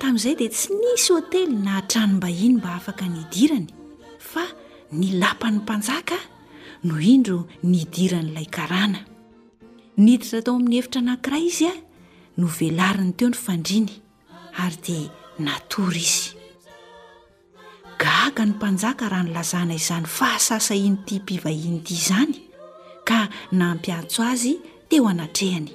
Tamin'izay dia tsy nisy hotely na tranom-bahiny mba afaka nidirany fa ny lapan'ny mpanjaka no indro nidiran'ilay karana. Niditra tao amin'ny efitra anankiray izy a, novelariny teo ny fandriny ary dia natory izy. Gaga ny mpanjaka raha nilazana izany fahasasahin'ity mpivahiny ity izany ka nampiantso azy teo anatrehany.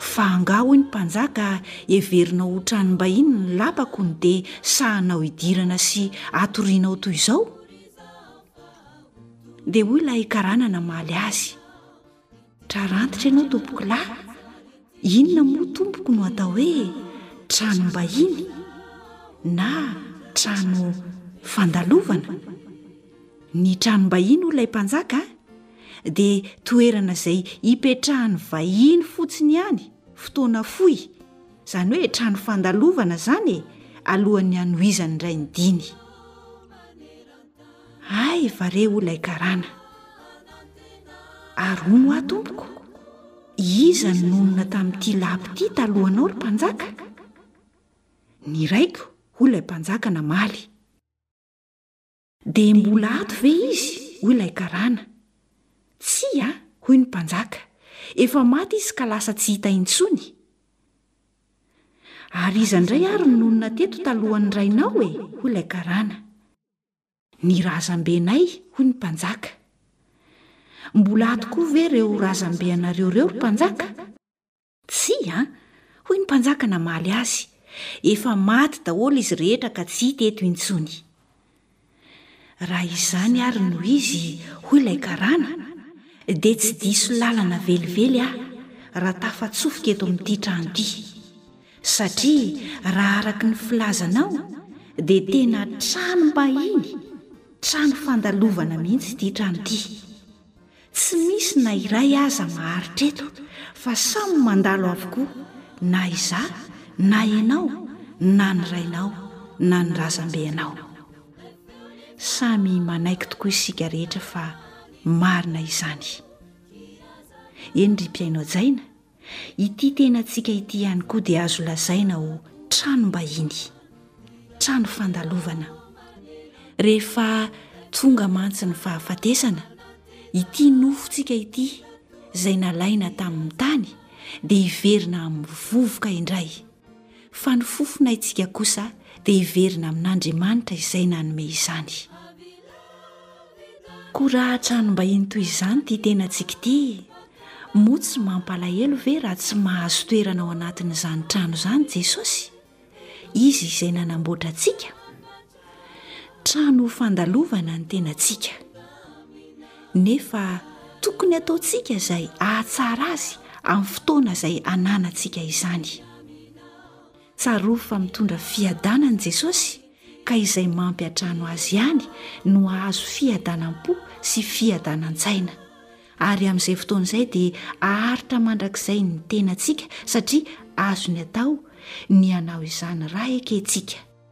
Fa angaha hoy ny mpanjaka heverinao ho tranom-bahiny ny lapako no dia sahanao hidirana sy hatorianao toy izao? Dia hoy ilay karana namaly azy. Trarantitra ianao tompokolahy, inona moa tompoko no atao hoe tranom-bahiny na trano fandalovana? Ny tranom-bahiny hoy ilay mpanjaka dia toerana izay ipetrahan'ny vahiny fotsiny ihany fotoana fohy, izany hoe trano fandalovana izany e, alohan'ny hanohizany indray ny diny. Hay va re hoy ilay karana. Ary hono hoa tompoko, iza no nonina tamin'ity lapa ity talohanao ry mpanjaka? Ny raiko hoy ilay mpanjaka namaly. Dia mbola ato ve izy? hoy ilay karana. Tsia, hoy ny mpanjaka, efa maty izy ka lasa tsy hita intsony. Ary iza indray ary no nonina teto talohan'ny rainao e? hoy ilay karana. Ny razambenay, hoy ny mpanjaka. Mbola ato koa ve ireo razambe anareo ireo, ry mpanjaka? Tsia an! hoy ny mpanjaka namaly azy, efa maty daholo izy rehetra ka tsy hita eto intsony. Raha izany ary no izy, hoy ilay karana, dia tsy diso lalana velively aho raha tafatsofoka eto amin'ity trano ity. Satria raha araka ny filazanao dia tena tranom-bahiny, trano fandalovana mihitsy ity trano ity. Tsy misy na iray aza maharitra eto fa samy mandalo avokoa na izaho na ianao na ny rainao na ny razambe anao. Samy manaiky tokoa isika rehetra fa marina izany. Eny ry mpihaino hajaina. Ity tenantsika ity ihany koa dia azo lazaina ho tranom-bahiny, trano fandalovana. Rehefa tonga mantsy ny fahafatesana, ity nofontsika ity izay nalaina tamin'ny tany dia hiverina amin'ny vovoka indray. fa ny fofona itsika kosa dia hiverina amin'andriamanitra izay nanome izany ko raha trano mba hino toy izany ity tena tsika ity moa tsy mampalahelo ve raha tsy mahazo toerana ao anatin'izany trano izany jesosy izy izay nanamboatra antsika Trano fandalovana ny tenantsika. Nefa tokony hataontsika izay hahatsara azy amin'ny fotoana izay ananantsika izany. Tsarovy fa mitondra fiadanana i Jesosy, ka izay mampiantrano azy ihany no hahazo fiadanam-po sy fiadanan-tsaina. Ary amin'izay fotoana izay dia haharitra mandrakizay ny tenantsika, satria azony atao ny hanao izany raha ekentsika.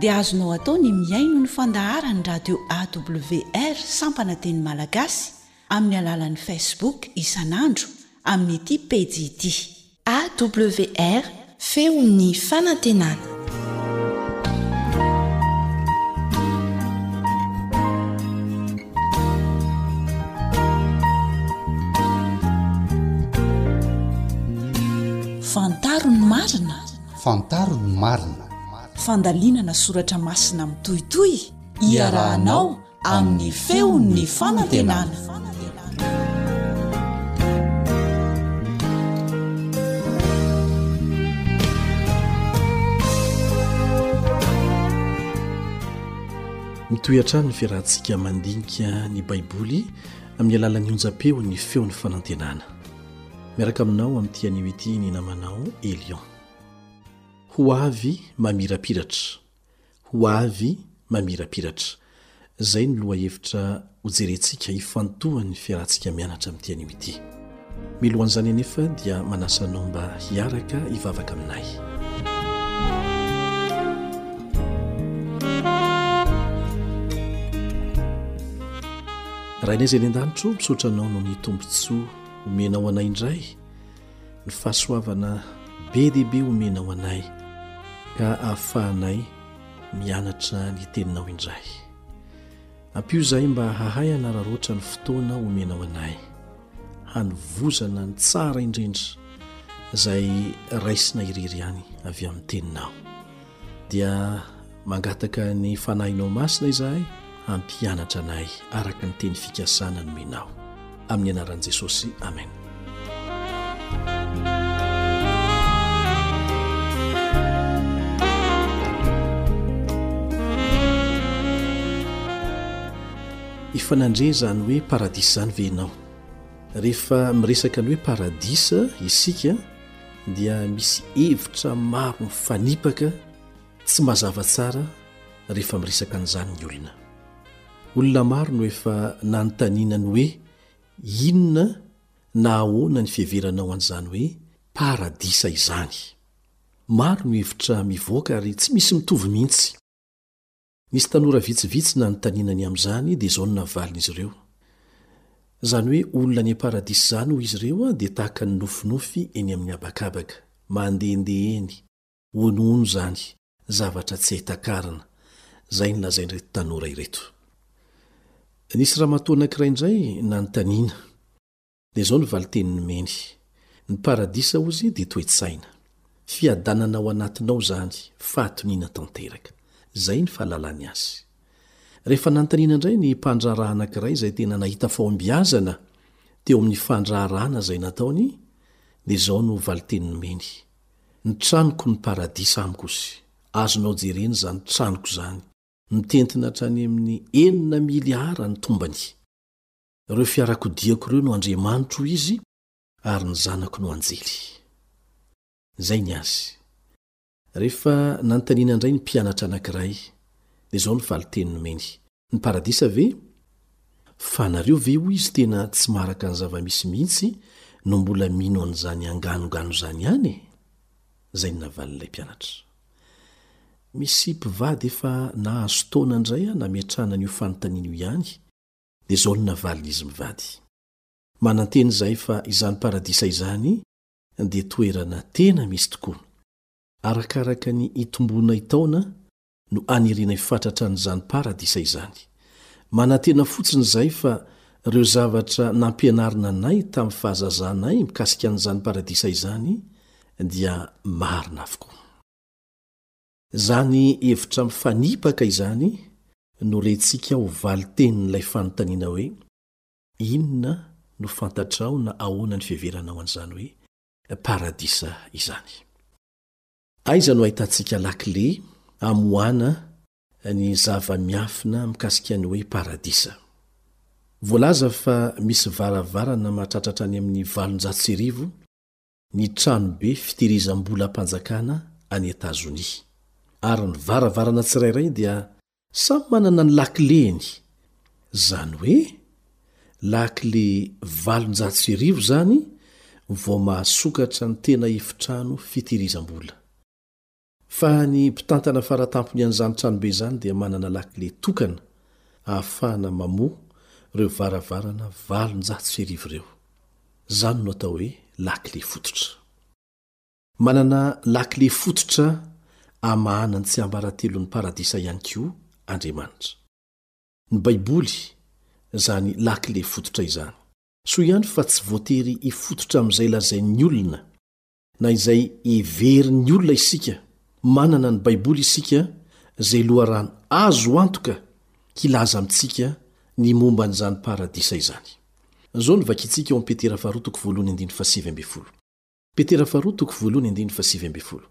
dia azonao atao ny mihaino ny fandaharan'ny radio AWR sampana teny malagasy amin'ny alalan'ny Facebook isan'andro amin'ity pejy ity. AWR, Feon'ny fanantenana. Fantaro ny marina. Fantaro ny marina. Fandalinana soratra masina mitohitohy iarahanao amin'ny feon'ny fanantenana. mitohy hatrany ny fiarahantsika mandinika ny baiboly amin'ny alalan'ny onjam-peo ny feon'ny fanantenana miaraka aminao amin'nyitianio ity ny namanao elion Ho avy mamirapiratra. Ho avy mamirapiratra. Izay no lohahevitra hojerentsika hifantohan'ny fiarahantsika mianatra amin'ity anio ity. Milohan'izany anefa dia manasa anao mba hiaraka hivavaka aminay. Rainay izay any an-danitro, misaotra anao noho ny tombontsoa omenao anay indray. ny fahasoavana be dia be omenao anay ka ahafahanay mianatra ny teninao indray ampio izay mba hahay anararoatra ny fotoana omenao anay hanovozana ny tsara indrindra izay raisina irery ihany avy amin'ny teninao dia mangataka ny fanahinao masina izahay hampianatra anay araka ny teny fikasana nomenao amin'ny anaran'i jesosy amen efa nandre zany hoe paradisa zany ve ianao rehefa miresaka ny hoe paradisa isika dia misy hevitra maro mifanipaka tsy mazava tsara rehefa miresaka an'izany ny olona olona maro no efa nanontaniana ny hoe inona na ahoana ny fiheveranao an'izany hoe paradisa izany maro no hevitra mivoaka ary tsy misy mitovy mihitsy Nisy tanora vitsivitsy nanontaniana ny amin'izany dia izao no navalin'izy ireo, Izany hoe olona any am-paradisa izany hoy izy ireo dia tahaka ny nofinofy eny amin'ny habakabaka, mandehandeha eny, honohono izany, zavatra tsy hay takarina, izay no lazain'ireto tanora ireto. Nisy ramatoa anankiray indray nanontaniana. Dia izao ny valinteny nomeny, Ny paradisa hozy dia toe-tsaina. Fiadanana ao anatinao izany, fahatoniana tanteraka. Izay ny fahalalany azy. Rehefa nanontaniana indray ny mpandraharaha anankiray izay tena nahita fahombiazana teo amin'ny fandraharahana izay nataony, dia izao no valinteny nomeny, Ny tranoko no paradisa amiko hozy. Azonao jerena izany tranoko izany, mitentina hatrany amin'ny enina miliara ny tombany. Ireo fiarakodiako ireo no andriamanitro, hoy izy, ary ny zanako no anjely. Izay ny azy. Rehefa nanontaniana indray ny mpianatra anankiray, dia izao ny valin-teny nomeny, Ny paradisa ve? Fa nareo ve, hoy izy, tena tsy maharaka ny zava-misy mihitsy no mbola mino an'izany anganongano izany ihany e? Izay ny navalin'ilay mpianatra. Misy mpivady efa nahazo taona indray nametrahana an'io fanontaniana io ihany, Dia izao no navalin'izy mivady, Manantena izahay fa izany paradisa izany dia toerana tena misy tokoa. Arakaraka ny itombonay taona no anirianay fatratra an'izany paradisa izany. Manantena fotsiny izahay fa ireo zavatra nampianarina anay tamin'ny fahazazanay mikasika an'izany paradisa izany dia marina avokoa. Izany hevitra mifanipaka izany no rentsika ho valintenin'ilay fanontaniana hoe, Inona no fantatrao na ahoana ny fiheveranao an'izany hoe paradisa izany? Aiza no ahitantsika lakile hamoahana ny zava-miafina mikasika ny hoe paradisa? Voalaza fa misy varavarana mahatratratra any amin'ny valonjato sy arivo ny tranobe fitehirizam-bolam-panjakana any Etazonia, ary ny varavarana tsirairay dia samy manana ny lakileny, izany hoe lakile valonjato sy arivo izany vao mahasokatra ny tena efitrano fitehirizam-bola. Fa ny mpitantana faratampony an'izany tranobe izany dia manana lakile tokana ahafahana mamoha ireo varavarana valonjato sy arivo ireo. Izany no atao hoe lakile fototra. Manana lakile fototra amahana ny tsiambaratelon'ny paradisa ihany koa Andriamanitra. Ny Baiboly izany lakile fototra izany. Soa ihany fa tsy voatery hifototra amin'izay lazain'ny olona na izay heverin'ny olona isika, manana ny Baiboly isika izay loharano azo antoka hilaza amintsika ny momba an'izany paradisa izany. Izao no vakintsika ao amin'i Petera Faharoa toko voalohany andininy fahasivy ambin'ny folo. Petera Faharoa toko voalohany andininy fahasivy ambin'ny folo.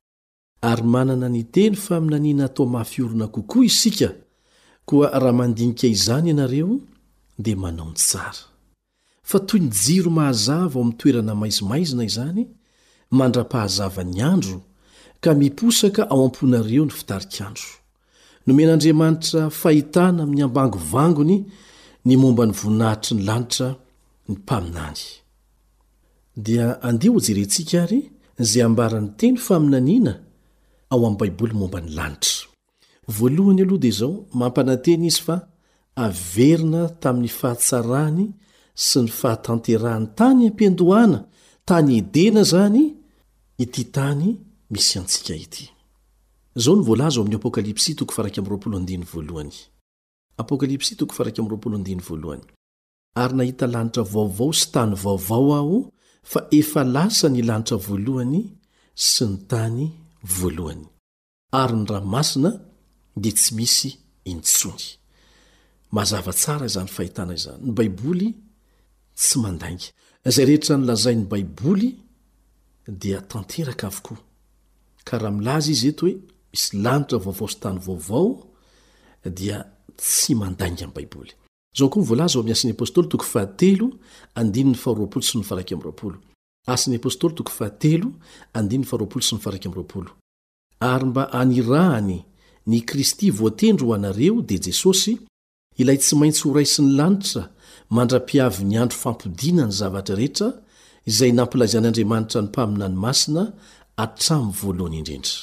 Ary manana ny teny faminaniana atao mafy orina kokoa isika, koa raha mandinika izany ianareo, dia manao ny tsara. Fa toy ny jiro mahazava ao amin'ny toerana maizimaizina izany, mandra-pahazavan'ny andro, ka miposaka ao am-ponareo ny fitarikandro. Nomen'Andriamanitra fahitana amin'ny ambangovangony ny momba ny voninahitry ny lanitra ny mpaminany. Dia andeha hojerentsika àry izay ambaran'ny teny faminaniana ao amin'ny Baiboly momba ny lanitra. Voalohany aloha dia izao, mampanantena izy fa haverina tamin'ny fahatsarany sy ny fahatanterahany tany am-piandohana, tany Edena izany, ity tany misy antsika ity. Izao no voalaza ao amin'ny Apokalypsy toko faha iraika amby roapolo andiny voalohany. ary nahita lanitra vaovao sy tany vaovao aho fa efa lasa ny lanitra voalohany sy ny tany voalohany. Ary ny ranomasina dia tsy misy intsony. Mazava tsara izany fahitana izany. Ny Baiboly tsy mandainga. Izay rehetra nolazain'ny Baiboly dia tanteraka avokoa. Ka raha milaza izy eto hoe misy lanitra vaovao sy tany vaovao dia tsy mandainga ny Baiboly. Izao koa no voalaza ao amin'ny Asan'ny Apostoly toko fahatelo andininy faharoapolo sy ny faharaika amby roapolo. Asan'ny Apostoly toko fahatelo andininy faharoapolo sy ny faharaika amby roapolo. Ary mba hanirahany ny Kristy voatendry ho anareo dia Jesosy, ilay tsy maintsy ho raisin'ny lanitra mandra-pihavin'ny andro fampodiana ny zavatra rehetra, izay nampilazain'Andriamanitra ny mpaminany masina hatramin'ny voalohany indrindra.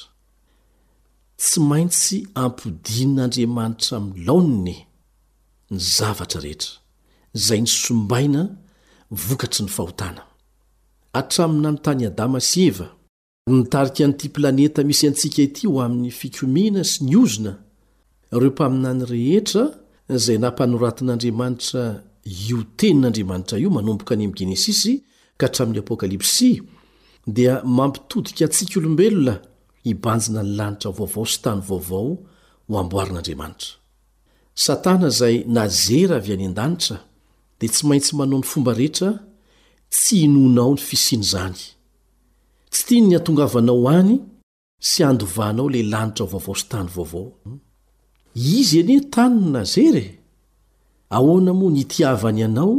Tsy maintsy hampodian'Andriamanitra amin'ny laoniny. ny zavatra rehetra izay nosombaina vokatry ny fahotana. Hatramin'ny nanontany Adama sy Eva, nitarika an'ity planeta misy antsika ity ho amin'ny fikomiana sy ny ozona, ireo mpaminany rehetra izay nampanoratin'Andriamanitra io Tenin'Andriamanitra io manomboka any amin'ny Genesisy ka hatramin'ny Apokalypsy, dia mampitodika antsika olombelona hibanjina ny lanitra vaovao sy tany vaovao ho amboarin'Andriamanitra. Satana izay nazera avy any an-danitra dia tsy maintsy manao ny fomba rehetra tsy hinoanao ny fisian'izany. Tsy tiany ny hatongavanao any sy handovanao ilay lanitra vaovao sy tany vaovao. Izy anie tany no nazera e! Ahoana moa ny hitiavany anao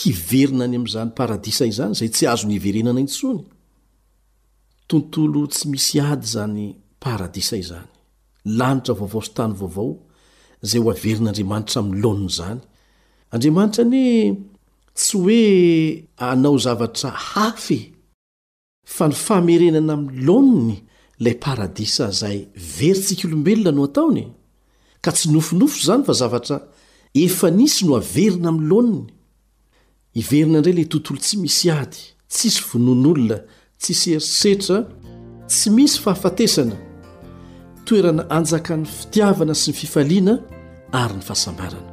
hiverina any amin'izany paradisa izany izay tsy azony hiverenana intsony? Tontolo tsy misy ady izany paradisa izany. Lanitra vaovao sy tany vaovao izay ho averin'Andriamanitra amin'ny laon'izany. Andriamanitra anie tsy hoe hanao zavatra hafa e! Fa ny famerenana amin'ny laoniny ilay paradisa izay verintsika olombelona no ataony e! Ka tsy nofinofy izany fa zavatra efa nisy no averina amin'ny laoniny. Hiverina indray ilay tontolo tsy misy ady, tsisy vonoan'olona, tsisy herisetra, tsy misy fahafatesana, toerana anjakan'ny fitiavana sy ny fifaliana ary ny fahasambarana.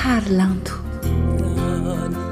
Harlanto.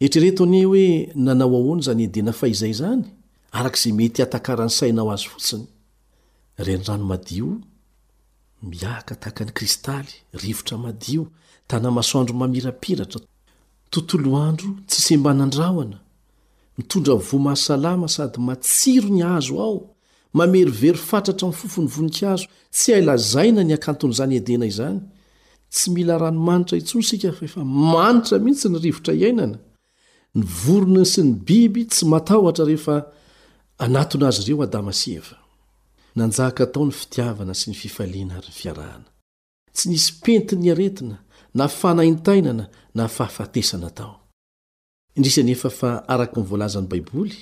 Eritrereto anie hoe nanao ahoana izany Edena fahizay izany, araka izay mety hiatakaran'ny sainao azy fotsiny. Renirano madio, miahaka tahaka ny kristaly, rivotra madio, tana-masoandro mamirapiratra, tontolo andro tsy sembanan-drahona, mitondra voa mahasalama sady matsiro ny hazo ao, Mamerovero fatratra ny fofon'ny voninkazo, tsy hay lazaina ny hakanton'izany Edena izany. Tsy mila ranomanitra intsony isika fa efa manitra mihitsy ny rivotra iainana. Ny vorona sy ny biby tsy matahotra rehefa anatona azy ireo Adama sy Eva. Nanjaka tao ny fitiavana sy ny fifaliana ary ny fiarahana. Tsy nisy pentin'ny aretina, na fanaintainana, na fahafatesana tao. Indrisy anefa fa, araka ny voalazan'ny Baiboly,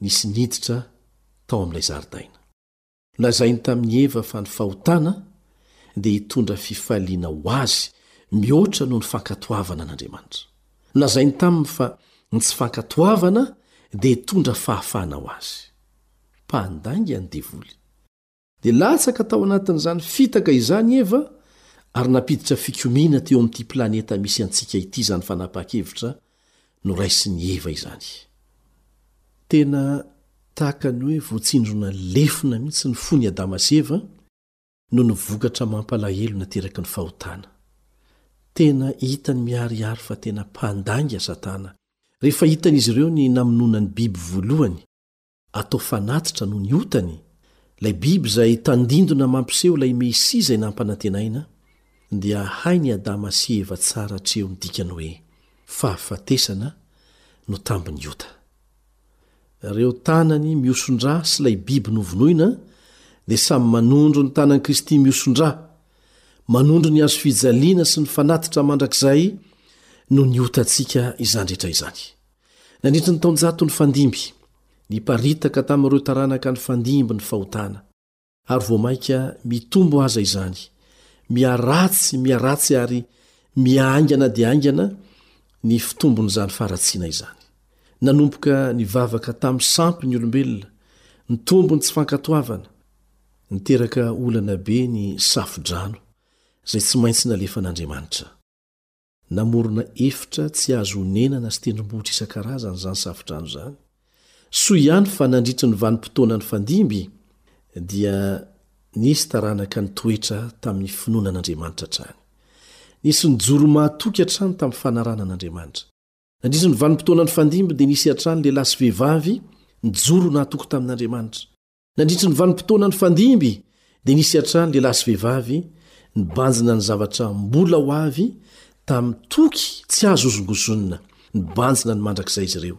nisy niditra tao amin'ilay zaridaina. Nolazainy tamin'i Eva fa ny fahotana dia hitondra fifaliana ho azy mihoatra noho ny fankatoavana an'Andriamanitra. Nolazainy taminy fa ny tsy fankatoavana dia hitondra fahafahana ho azy. Mpandainga ny Devoly. Dia latsaka tao anatin'izany fitaka izany i Eva, ary nampiditra fikomiana teo amin'ity planeta misy antsika ity izany fanapahan-kevitra noraisin'i Eva izany. Tena tahaka ny hoe voatsindrona lefona mihitsy ny fon'i Adama sy Eva noho ny vokatra mampalahelo nateraky ny fahotana. Tena hitany miharihary fa tena mpandainga Satana rehefa hitan'izy ireo ny namonoana ny biby voalohany Atao fanatitra noho ny otany, ilay biby izay tandindona mampiseho ilay Mesia izay nampanantenaina, dia hain'i Adama sy Eva tsara hatreo ny dikan'ny hoe fahafatesana no tambin'ny ota. Ireo tanany mihoson-drà sy ilay biby novonoina dia samy manondro ny tanan'i Kristy mihoson-drà, manondro ny hazo fijaliana sy ny fanatitra mandrakizay noho ny otantsika izany rehetra izany. Nandritry ny taonjato nifandimby, niparitaka tamin'ireo taranaka nifandimby ny fahotana. Ary vao mainka mitombo aza izany, miharatsy, miharatsy ary mihaingana dia haingana ny fitombon'izany faharatsiana izany. Nanomboka nivavaka tamin'ny sampy ny olombelona, nitombo ny tsy fankatoavana, niteraka olana be ny safo-drano izay tsy maintsy nalefan'Andriamanitra. Namorona efitra tsy azo onenana sy tendrombohitra isan-karazany izany safodrano izany. Soa ihany fa nandritry ny vanim-potoana nifandimby, dia nisy taranaka nitoetra tamin'ny finoana an'Andriamanitra hatrany. Nisy nijoro mahatoky hatrany tamin'ny fanarahana an'Andriamanitra. Nandritry ny vanim-potoana nifandimby, dia nisy hatrany lehilahy sy vehivavy nijoro nahatoky tamin'Andriamanitra. Nandritry ny vanim-potoana nifandimby, dia nisy hatrany lehilahy sy vehivavy nibanjina ny zavatra mbola ho avy tamin'ny toky tsy azo hozongozonina. Nibanjina ny mandrakizay izy ireo.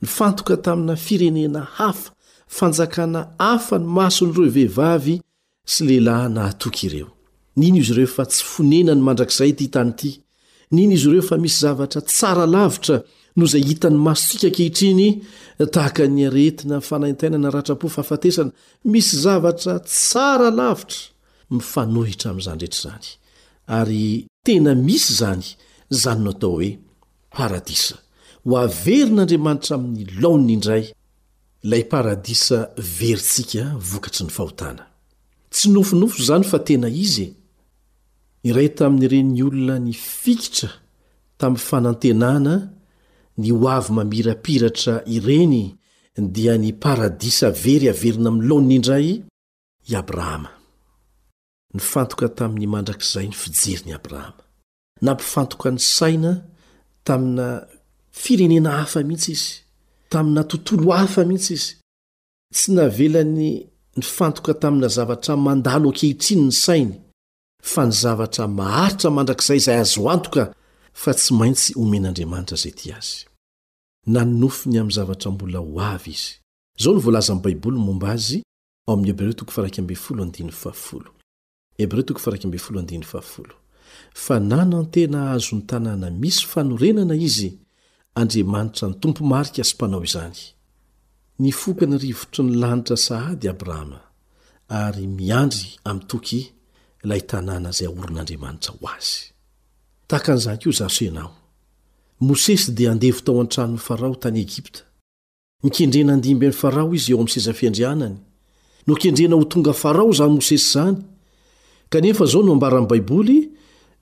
Nifantoka tamina firenena hafa, fanjakana hafa ny mason'ireo vehivavy sy lehilahy nahatoky ireo. Nino izy ireo fa tsy fonenan'ny mandrakizay ity tany ity, Nino izy ireo fa misy zavatra tsara lavitra noho izay hitan'ny masontsika ankehitriny, tahaka ny aretina, fanaintainana, ratram-po, fahafatesana. Misy zavatra tsara lavitra mifanohitra amin'izany rehetra izany, ary tena misy izany, izany no atao hoe paradisa. Hoaverin'Andriamanitra amin'ny laoniny indray ilay paradisa verintsika vokatry ny fahotana. Tsy nofinofy izany fa tena izy e! Iray tamin'ireny olona nifikitra tamin'ny fanantenana ny ho avy mamirapiratra ireny dia ny paradisa very haverina amin'ny laoniny indray i Abrahama. Nifantoka tamin'ny mandrakizay ny fijerin'i Abrahama. Nampifantoka ny saina tamina firenena hafa mihitsy izy, tamina tontolo hafa mihitsy izy. Tsy navelany nifantoka tamina zavatra mandalo ankehitriny ny sainy, fa ny zavatra maharitra mandrakizay izay azo antoka fa tsy maintsy omen'Andriamanitra izay tia azy. Nanonofy ny amin'ny zavatra mbola ho avy izy. Izao no voalazan'ny Baiboly momba azy ao amin'ny Hebreo toko faha-iraika ambin'ny folo andininy fahafolo, Hebreo toko faharaika ambin'ny folo andininy fahafolo. Fa nanantena hahazo ny tanàna misy fanorenana izy, Andriamanitra ny Tompo marika sy mpanao izany. Nifoka ny rivotry ny lanitra sahady Abrahama, ary miandry amin'ny toky ilay tanàna izay haorin'Andriamanitra ho azy. Tahaka an'izany koa izaho sy ianao. Mosesy dia andevo tao an-tranon'i Farao tany Egypta. Nokendrena handimby an'i Farao izy eo amin'ny seza fiandrianany. Nokendrena ho tonga Farao izany Mosesy izany. Kanefa izao no ambaran'ny Baiboly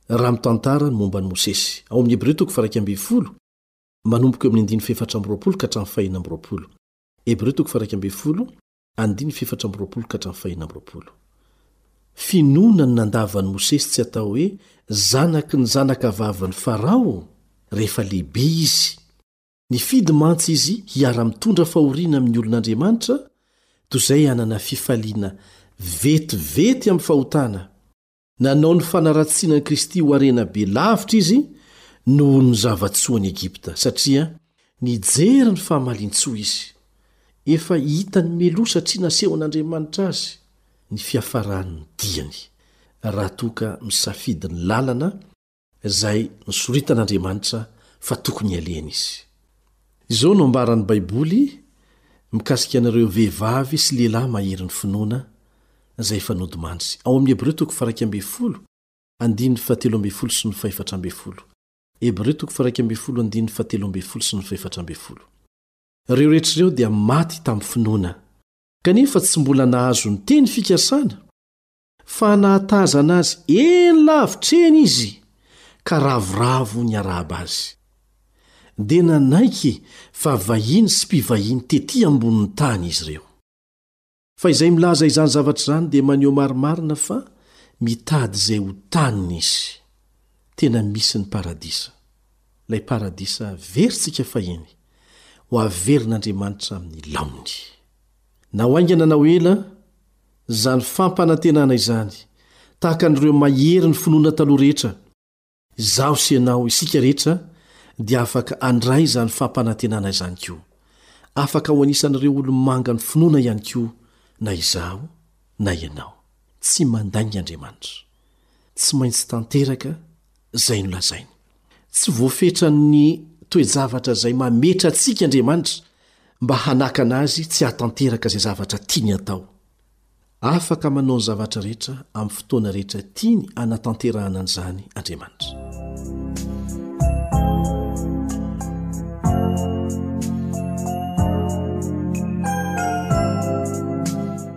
raha mitantara ny momba an'i Mosesy, ao amin'ny Hebreo toko faha-iraika ambin'ny folo, manomboka eo amin'ny andininy fahefatra amby roapolo ka hatramin'ny fahenina amby roapolo. Hebreo toko faha-iraika ambin'ny folo, andininy fahefatra amby roapolo ka hatramin'ny fahenina amby roapolo. Finoana ny nandava an'i Mosesy tsy atao hoe zanaky ny zanakavavin'i Farao rehefa lehibe izy. Nifidy mantsy izy hiara-mitondra fahoriana amin'ny olon'Andriamanitra toy izay hanana fifaliana vetivety amin'ny fahotana. Nanao ny fanaratsiana an'i Kristy ho harena be lavitra izy noho ny zava-tsoa any Egypta, satria nijery ny fahamalian-tsoa izy. Efa hitan'i Meloa satria nasehon'Andriamanitra azy ny fiafaran'ny diany, raha toa ka misafidy ny lalana izay nosoritan'Andriamanitra fa tokony hialihany izy. Izao no ambaran'ny Baiboly mikasika an'ireo vehivavy sy lehilahy maherin'ny finoana izay efa nodimandry, ao amin'ny Hebreo toko faharaika ambin'ny folo, andininy fahatelo ambin'ny folo sy ny fahefatra ambin'ny folo, Hebreo toko faharaika ambin'ny folo, andininy fahatelo ambin'ny folo sy ny fahefatra ambin'ny folo. Ireo rehetra ireo dia maty tamin'ny finoana, kanefa tsy mbola nahazo ny teny fikasana, Fa nahatazana azy eny lavitra eny izy ka ravoravo niarahaba azy. Dia nanaiky fa vahiny sy mpivahiny tetỳ ambonin'ny tany izy ireo. Fa izay milaza izany zavatra izany dia maneho marimarina fa mitady izay ho taniny izy. Tena misy ny paradisa. Ilay paradisa averintsika fahiny, ho averin'Andriamanitra amin'ny laoniny. Na ho haingana na ho ela, izany fampanantenana izany, tahaka an'ireo mahery ny finoana taloha rehetra, izaho sy ianao, isika rehetra, dia afaka handray izany fampanantenana izany koa. Afaka ho anisan'ireo olo-manga ny finoana ihany koa na izaho na ianao. Tsy mandainga Andriamanitra. Tsy maintsy tanteraka izay nolazainy. Tsy voafetran'ny toe-javatra izay mametra antsika Andriamanitra mba hanakana azy tsy hahatanteraka izay zavatra tiany hatao. Afaka manao ny zavatra rehetra amin'ny fotoana rehetra tiany hanatanterahana an'izany Andriamanitra.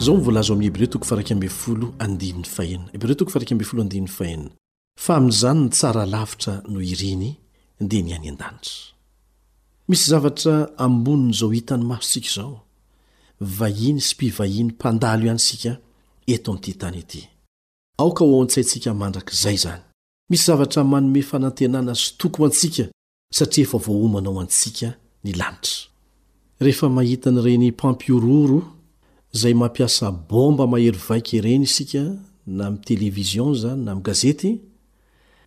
Izao no voalaza ao amin'ny Hebreo toko faha iraika ambin'ny folo andininy fahenina, Hebreo toko faha iraika ambin'ny folo andininy fahenina, Fa amin'izany ny tsara lavitra noho ireny dia ny any an-danitra. Misy zavatra ambonin'izao hitan'ny masontsika izao, vahiny sy mpivahiny mpandalo ihany isika eto amin'ity tany ity. Aoka ho ao an-tsaintsika mandrakizay izany. Misy zavatra manome fanantenana sy toko ho antsika satria efa voaomana ho antsika ny lanitra. Rehefa mahita an'ireny mpampihorohoro izay mampiasa baomba mahery vaika ireny isika na amin'ny televizion izany na amin'ny gazety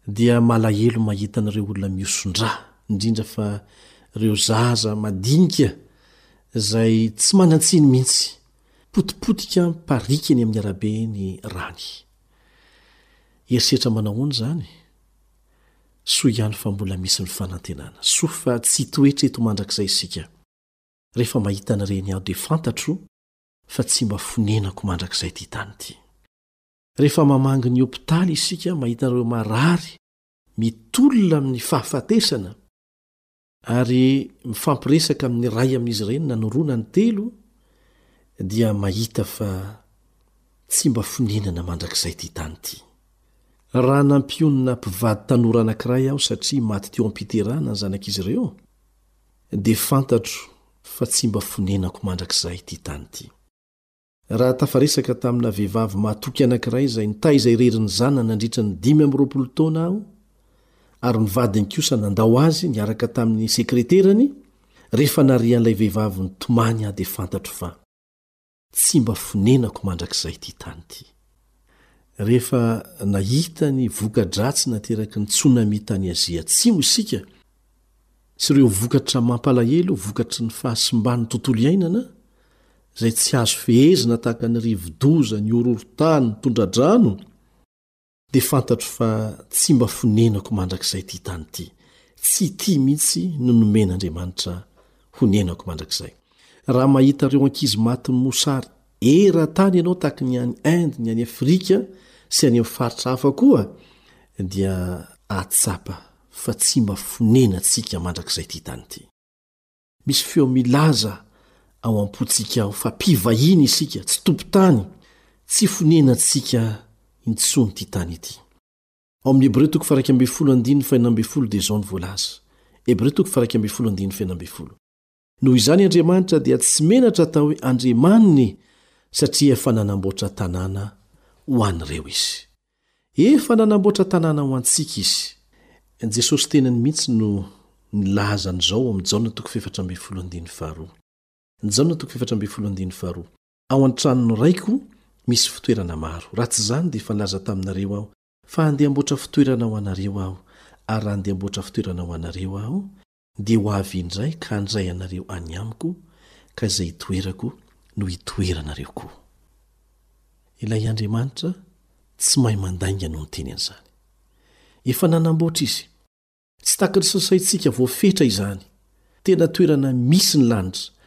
dia malahelo mahita an'ireo olona mihoson-drà, indrindra fa ireo zaza madinika izay tsy manan-tsiny mihitsy. Potipotika mipariaka eny amin'ny arabe ny ràny. Herisetra manahoana izany? Soa ihany fa mbola misy ny fanantenana. Soa fa tsy hitoetra eto mandrakizay isika. Rehefa mahita an'ireny aho dia fantatro fa tsy mba fonenako mandrakizay ity tany ity. Rehefa mamangy ny hopitaly isika mahita an'ireo marary mitolona amin'ny fahafatesana, Ary mifampiresaka amin' ny iray amin' izy ireny nanorona ny telo dia mahita fa tsy mba fonenana mandrakizay ity tany ity. Raha nampionona mpivady tanora anankiray aho satria maty teo am-piterahana ny zanak' izy ireo, dia fantatro fa tsy mba fonenako mandrakizay ity tany ity. Raha tafaresaka tamina vehivavy mahatoky anankiray izay nitaiza irery ny zanany nandritra ny dimy amby roapolo taona aho, ary ny vadiny kosa nandao azy niaraka tamin'ny sekreterany, rehefa narian'ilay vehivavy nitomany aho dia fantatro fa. Tsy mba fonenako mandrakizay ity tany ity. Rehefa nahita ny voka-dratsy nateraky ny tsunami tany Azia Atsimo isika, sy ireo vokatra mampalahelo vokatry ny fahasimban'ny tontolo iainana izay tsy azo fehezina tahaka ny rivo-doza, ny horohorontany, ny tondra-drano, dia fantatro fa tsy mba fonenako mandrakizay ity tany ity. Tsy ity mihitsy no nomen'Andriamanitra honenako mandrakizay. Raha mahita ireo ankizy matin'ny mosary era tany ianao tahaky ny any Inde, ny any Afrika sy any amin'ny faritra hafa koa dia ahatsapa fa tsy mba fonenantsika mandrakizay ity tany ity. Misy feo milaza ao am-pontsika ao fa mpivahiny isika, tsy tompon-tany, tsy fonenantsika intsony ity tany ity. Ao amin'ny Hebreo toko faha-iraika ambin'ny folo andininy fahenina ambin'ny folo dia izao no voalaza, Hebreo toko faha-iraika ambin'ny folo andininy fahenina ambin'ny folo. Noho izany Andriamanitra dia tsy menatra atao hoe Andriamaniny satria efa nanamboatra tanàna ho an'ireo izy. Efa nanamboatra tanàna ho antsika izy. Jesosy tenany mihitsy no nilaza an'izao ao amin'ny Jaona toko fahefatra ambin'ny folo andininy faharoa. Jaona toko fahefatra ambin'ny folo andininy faharoa. Ao an-tranon'ny Raiko misy fitoerana maro. Raha tsy izany dia efa nilaza taminareo aho fa handeha hamboatra fitoerana ho anareo aho. Ary raha handeha hamboatra fitoerana ho anareo aho dia ho avy indray ka handray anareo any amiko, ka izay itoerako no hitoeranareo koa. Ilay Andriamanitra tsy mahay mandainga no niteny an'izany. Efa nanamboatra Izy. Tsy takatry ny saintsika voafetra izany. Tena toerana misy ny lanitra,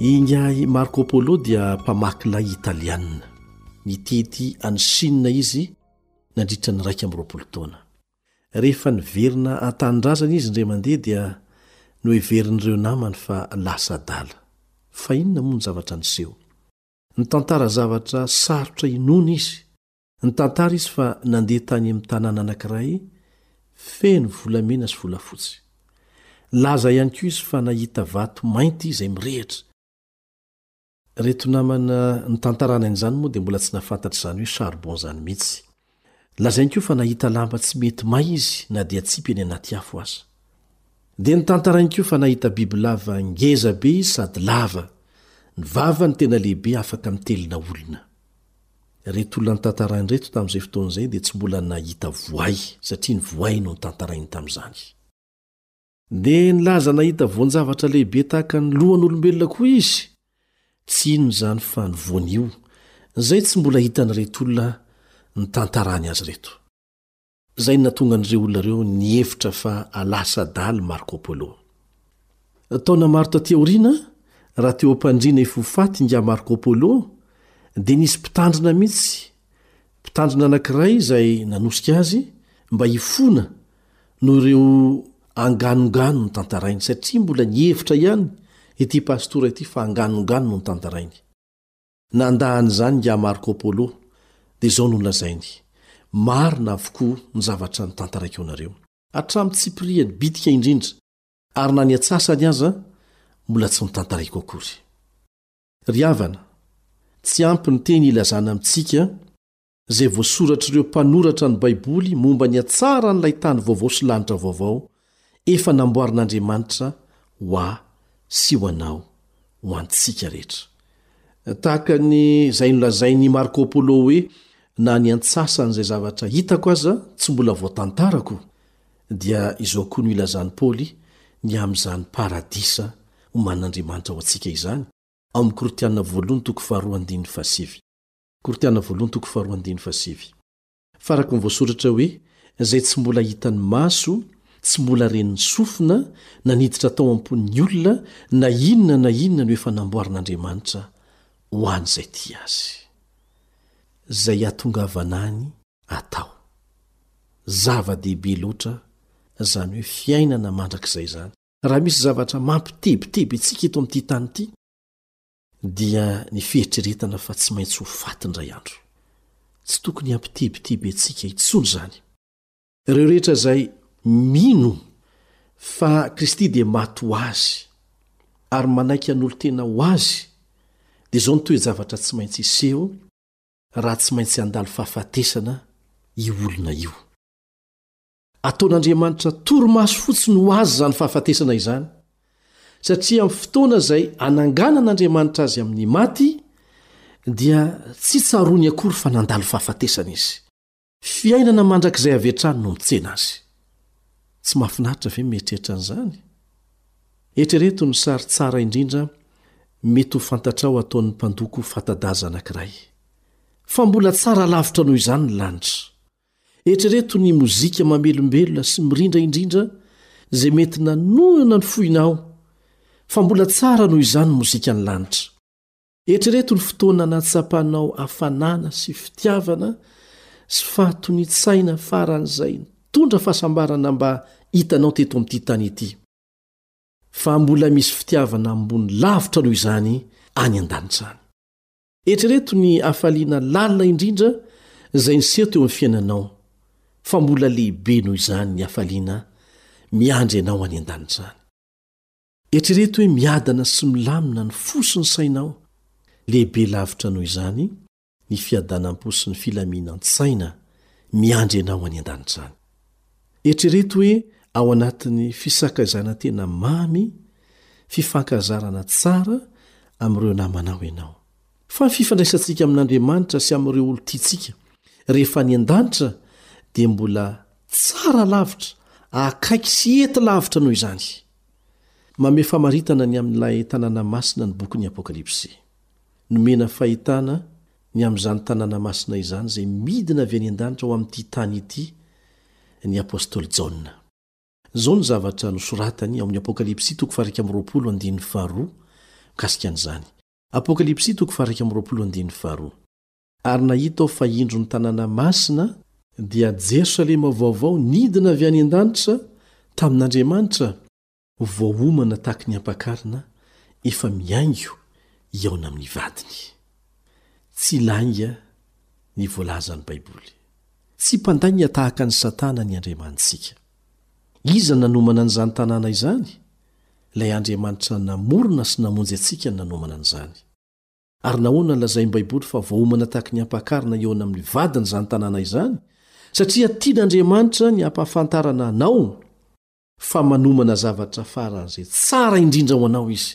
Ingahy Marco Polo dia mpamaky lay italiana. Nitety an'i Shina izy nandritra ny iraika amby roapolo taona. Rehefa niverina an-tanindrazana izy indray mandeha dia noheverin'ireo namany fa lasa adala. Fa inona moa ny zavatra niseho? Nitantara zavatra sarotra inoana izy Nitantara izy fa nandeha tany amin'ny tanàna anankiray feno volamena sy volafotsy. Nilaza ihany koa izy fa nahita vato mainty izay mirehitra. Ireto namana nitantarana an'izany moa dia mbola tsy nahafantatra izany hoe charbon izany mihitsy. Lazainy koa fa nahita lamba tsy mety may izy na dia atsipy eny anaty afo aza. Dia nitantarainy koa fa nahita bibilava ngeza be izy sady lava. Ny vavany tena lehibe afaka mitelina olona. Ireto olona notantarainy ireto tamin'izay fotoana izay dia tsy mbola nahita voay, satria ny voay no notantarainy tamin'izany. Dia nilaza nahita voan-javatra lehibe tahaka ny lohan'olombelona koa izy. Tsy inona izany fa ny voanio, izay tsy mbola hitan'ireto olona nitantarany azy ireto. Izay no nahatonga an'ireo olona ireo nihevitra fa lasa adala i Marco Polo. Taona maro tatỳ aoriana, raha teo am-pandriana hifoha faty ingahy Marco Polo, dia nisy mpitandrina mihitsy, mpitandrina anankiray izay nanosika azy mba hifona noho ireo anganongano notantarainy, satria mbola nihevitra ihany ity pastora ity fa anganongano no notantarainy. Nanda an'izany ingahy Marco Polo, dia izao no nolazainy, Marina avokoa ny zavatra notantaraiko anareo. Hatramin'ny tsipiriany bitika indrindra, ary na ny atsasany aza, mbola tsy notantaraiko akory. Ry havana, tsy ampy ny teny hilazana amintsika izay voasoratr'ireo mpanoratra ny Baiboly momba ny hatsaran'ilay tany vaovao sy lanitra vaovao efa namboarin'Andriamanitra ho ahy sy ho anao, ho antsika rehetra. Tahaka ny izay nolazain'i Marco Polo hoe, Na ny antsasan'izay zavatra hitako aza tsy mbola voatantarako, dia izao koa no ilazan'i Paoly ny amin'izany paradisa omanin'Andriamanitra ho antsika izany, ao amin'ny Korintiana voalohany toko faharoa andininy fahasivy. Korintiana Voalohany toko faharoa andininy fahasivy. Fa araka ny voasoratra hoe, Izay tsy mbola hitan'ny maso, tsy mbola ren'ny sofina, na niditra tao am-pon'ny olona, na inona na inona no efa namboarin'Andriamanitra ho an'izay tia Azy. Izay hatongavana any atao. Zava-dehibe loatra izany hoe fiainana mandrakizay izany, raha misy zavatra mampitebiteby antsika eto amin'ity tany ity. Dia ny fieritreretana fa tsy maintsy ho faty indray andro. Tsy tokony hampitebiteby antsika intsony izany. Ireo rehetra izay mino fa Kristy dia maty ho azy ary manaiky hanolo-tena ho Azy, dia izao no toe-javatra tsy maintsy hiseho raha tsy maintsy handalo fahafatesana io olona io. Ataon'Andriamanitra torimaso fotsiny ho azy izany fahafatesana izany, satria amin'ny fotoana izay ananganan'Andriamanitra azy amin'ny maty, dia tsy tsaroany akory fa nandalo fahafatesana izy. Fiainana mandrakizay avy hatrany no mitsena azy. Tsy mahafinaritra ve ny mieritreritra an'izany? Eritrereto ny sary tsara indrindra mety ho fantatrao ataon'ny mpandoko fanta-daza anankiray, Fa mbola tsara lavitra noho izany ny lanitra. Eritrereto ny mozika mamelombelona sy mirindra indrindra izay mety nanohana ny foinao, fa mbola tsara noho izany ny mozikan'ny lanitra. Eritrereto ny fotoana nahatsapanao hafanana sy fitiavana sy fahatoni-tsaina faran'izay nitondra fahasambarana mba hitanao teto amin'ity tany ity, fa mbola misy fitiavana ambony lavitra noho izany any an-danitra any. Eritrereto ny hafaliana lalina indrindra izay niseho teo amin'ny fiainanao, fa mbola lehibe noho izany ny hafaliana miandry anao any an-danitra any. Eritrereto hoe miadana sy milamina ny fo sy ny sainao, lehibe lavitra noho izany ny fiadanam-po sy ny filaminan-tsaina miandry anao any an-danitra any. Eritrereto hoe ao anatin'ny fisakaizana tena mamy, fifankazarana tsara amin'ireo namanao ianao. Fa ny fifandraisantsika amin'Andriamanitra sy amin'ireo olon-tiantsika rehefa any an-danitra dia mbola tsara lavitra, akaiky sy hety lavitra noho izany. Manome famaritana ny amin'ilay tanàna masina ny bokin'ny Apokalypsy. Nomena fahitana ny amin'izany tanàna masina izany izay midina avy any an-danitra ho amin'ity tany ity ny apostoly Jaona. Izao ny zavatra nosoratany ao amin'ny Apokalypsy toko faha-iraika amby roapolo andininy faharoa mikasika an'izany, Apokalypsy toko faha-iraika amby roapolo andininy faharoa. Ary nahita aho fa indro ny tanàna masina, dia Jerosalema vaovao nidina avy any an-danitra tamin'Andriamanitra, Voaomana tahaky ny ampakarina efa mihaingo hihaona amin'ny vadiny. Tsy lainga ny voalazan'ny Baiboly. Tsy mpandainga tahaka an'i Satana ny Andriamanitsika. Iza nanomana an'izany tanàna izany? Ilay Andriamanitra namorona sy namonjy antsika no nanomana an'izany. Ary nahoana no lazain'ny Baiboly fa voaomana tahaky ny ampakarina hihaona amin'ny vadiny izany tanàna izany? Satria tian'Andriamanitra ny hampahafantarana anao fa manomana zavatra faran'izay tsara indrindra ho anao izy,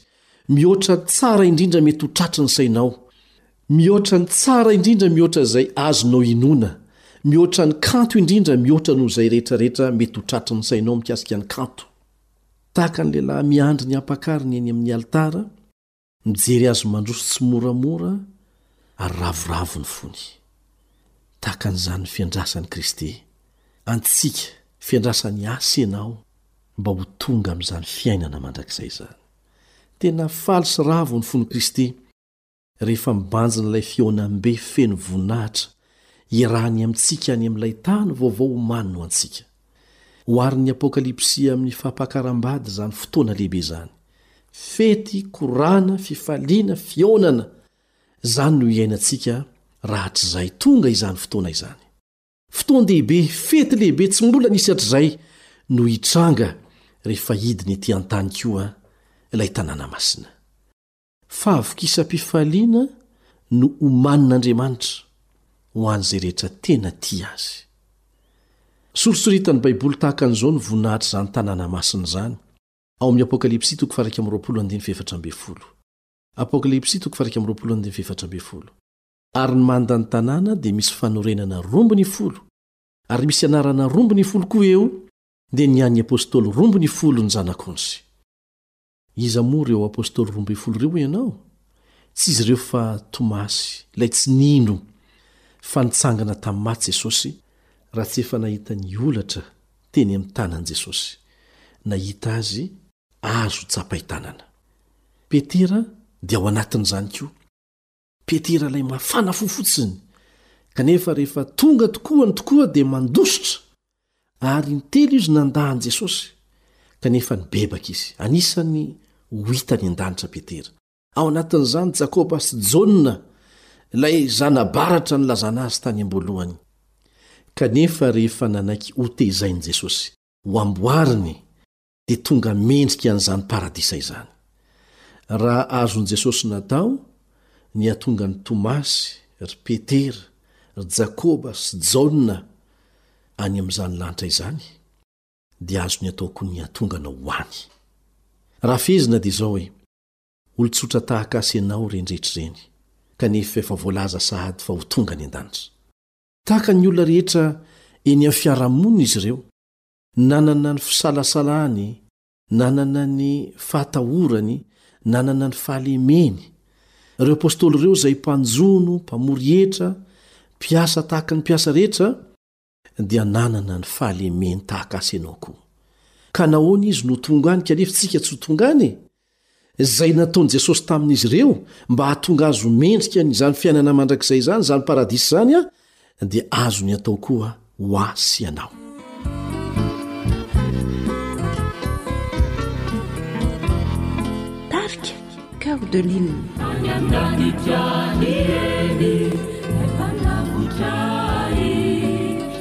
mihoatra ny tsara indrindra mety ho tratry ny sainao, mihoatra ny tsara indrindra mihoatra izay azonao inoana, mihoatra ny kanto indrindra mihoatra noho izay rehetra rehetra mety ho tratry ny sainao mikasika ny kanto. Tahaka ny lehilahy miandry ny ampakariny eny amin'ny alitara, Mijery azy mandroso tsimoramora ary ravoravo ny fony. Tahaka an'izany ny fiandrasan'i Kristy antsika, fiandrasany ahy sy ianao mba ho tonga amin'izany fiainana mandrakizay izany. Tena faly sy ravo ny fon'i Kristy rehefa mibanjina ilay fihaonambe feno voninahitra iarahany amintsika any amin'ilay tany vaovao omaniny ho antsika. Oharin'ny Apokalypsy amin'ny fampakaram-bady izany fotoana lehibe izany. Fety, korana, fifaliana, fihaonana, izany no iainantsika rahatrizay tonga izany fotoana izany. Fotoan-dehibe, fety lehibe tsy mbola nisy hatrizay no hitranga rehefa hidina ety an-tany koa ilay tanàna masina. Fahavokisam-pifaliana no omanin'Andriamanitra ho an'izay rehetra tena tia azy. Soritsoritany Baiboly tahaka an'izao ny voninahitr'izany tanàna masina izany, ao amin'ny Apokalypsy toko faha iraika amby roapolo andininy faha efatra ambin'ny folo. Apokalypsy toko faha iraika amby roapolo andininy faha efatra ambin'ny folo. Ary ny manda ny tanàna dia misy fanorenana rombiny folo, ary misy anarana rombiny folo koa eo, dia ny an'ny apostoly rombiny folo ny zanak'ondry. Iza moa ireo Apostoly roa ambin'ny folo ireo hoy ianao? Tsy izy ireo fa Tomasy, ilay tsy nino fa nitsangana tamin'ny maty Jesosy, raha tsy efa nahita ny holatra teny amin'ny tanan'i Jesosy. Nahita Azy azo tsapain-tanana. Petera dia ao anatin'izany koa. Petera ilay mafana fo fotsiny, kanefa rehefa tonga tokoa ny tokoa dia mandositra, ary intelo izy nandà an'i Jesosy, kanefa nibebaka izy. Anisan'ny ho hita any an-danitra Petera. Ao anatin'izany Jakoba sy Jaona, ilay zana-baratra nilazana azy tany am-boalohany. Kanefa rehefa nanaiky hotezain'i Jesosy ho amboariny dia tonga mendrika an'izany paradisa izany. Raha azon'i Jesosy natao ny hatonga an'i Tomasy, ry Petera, ry Jakoba sy Jaona any amin'izany lanitra izany, dia azony atao koa ny hatonga anao ho any. Raha fehezina dia izao hoe, Olon-tsotra tahaka ahy sy ianao ireny rehetra ireny, kanefa efa voalaza sahady fa ho tonga any an-danitra. Tahaka ny olona rehetra eny amin'ny fiarahamonina izy ireo, Nanana ny fisalasalany, nanana ny fahatahorany, nanana ny fahalemeny. Ireo apostoly ireo izay mpanjono, mpamory hetra, mpiasa tahaka ny mpiasa rehetra, dia nanana ny fahalemeny tahaka azy sy ianao koa. Ka nahoana izy no tonga any kanefa isika tsy ho tonga any e? Izay nataon'i Jesosy tamin'izy ireo mba hahatonga azy ho mendrika an'izany fiainana mandrakizay izany, izany paradisa izany, dia azony atao koa ho ahy sy ianao. Tarika Cœur de Lille.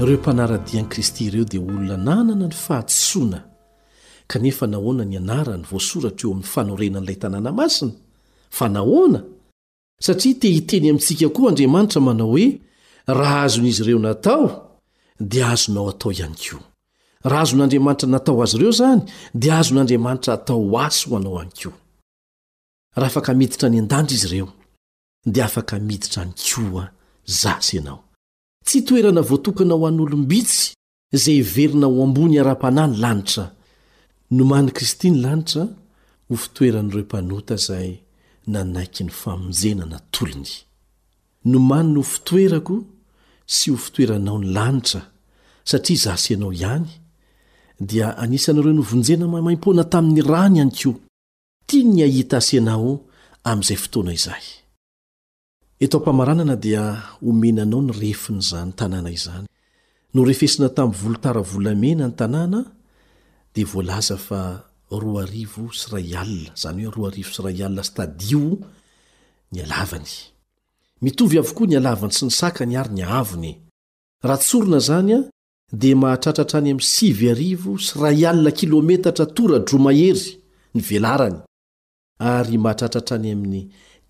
Ireo mpanara-dia an'i Kristy ireo dia olona nanana ny fahadisoana, kanefa nahoana ny anarany voasoratra eo amin'ny fanorenan'ilay tanàna masina? Fa nahoana? Satria te hiteny amintsika koa Andriamanitra manao hoe, Raha azon'izy ireo natao, dia azonao atao ihany koa. Raha azon'Andriamanitra natao azy ireo izany, dia azon'Andriamanitra atao ho azy ho anao ihany koa. Raha afaka miditra any an-danitra izy ireo. dia afaka miditra any koa zaza ianao. Tsy toerana voatokana ho an'olom-bitsy izay heverina ho ambony ara-panahy ny lanitra. Nomanin'i Kristy ny lanitra ho fitoeran'ireo mpanota izay nanaiky ny famonjena natolony. Nomaniny ho fitoerako sy ho fitoeranao ny lanitra satria zaza ianao ihany, dia anisan'ireo novonjena maimaim-poana tamin'ny rany ihany koa. Tiany ny hahita Senao amin'izay fotoana izay. Eto am-pamaranana dia omena anao ny refin'izany tanàna izany. Norefesina tamin'ny volotara volamena ny tanàna dia voalaza fa roa arivo sy iray alina, izany hoe roa arivo sy iray alina stadio ny halavany. Mitovy avokoa ny halavany sy ny sakany ary ny haavony. Raha tsorina izany dia mahatratra hatrany amin'ny sivy arivo sy iray alina kilometatra tora-droa mahery ny velarany, ary mahatratra hatrany amin'ny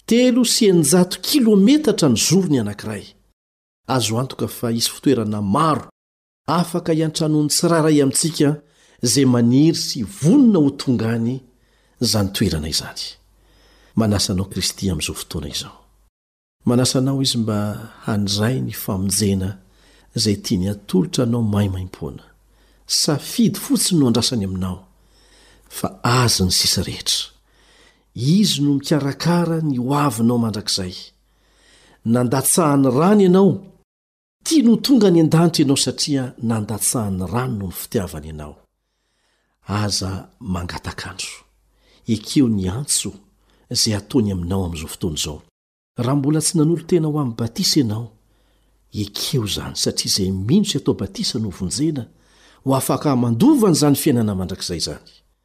telo sy eninjato kilometatra ny zorony anankiray. Azo antoka fa hisy fitoerana maro afaka hiantranoan'ny tsirairay amintsika izay maniry sy vonona ho tonga any izany toerana izany. Manasa anao Kristy amin'izao fotoana izao. Manasa anao izy mba handray ny famonjena izay tiany hatolotra anao maimaimpoana. Safidy fotsiny no andrasany aminao, fa Azy ny sisa rehetra. Izy no mikarakara ny hoavinao mandrakizay. Nandatsahan'ny rany ianao. Tiany ho tonga any an-danitra ianao satria nandatsahany rano noho ny fitiavany ianao. Aza mangatak'andro. Ekeo ny antso izay ataony aminao amin'izao fotoana izao. Raha mbola tsy nanolo-tena ho amin'ny batisa ianao, ekeo izany satria izay mino sy atao batisa no vonjena ho afaka mandova an'izany fiainana mandrakizay izany.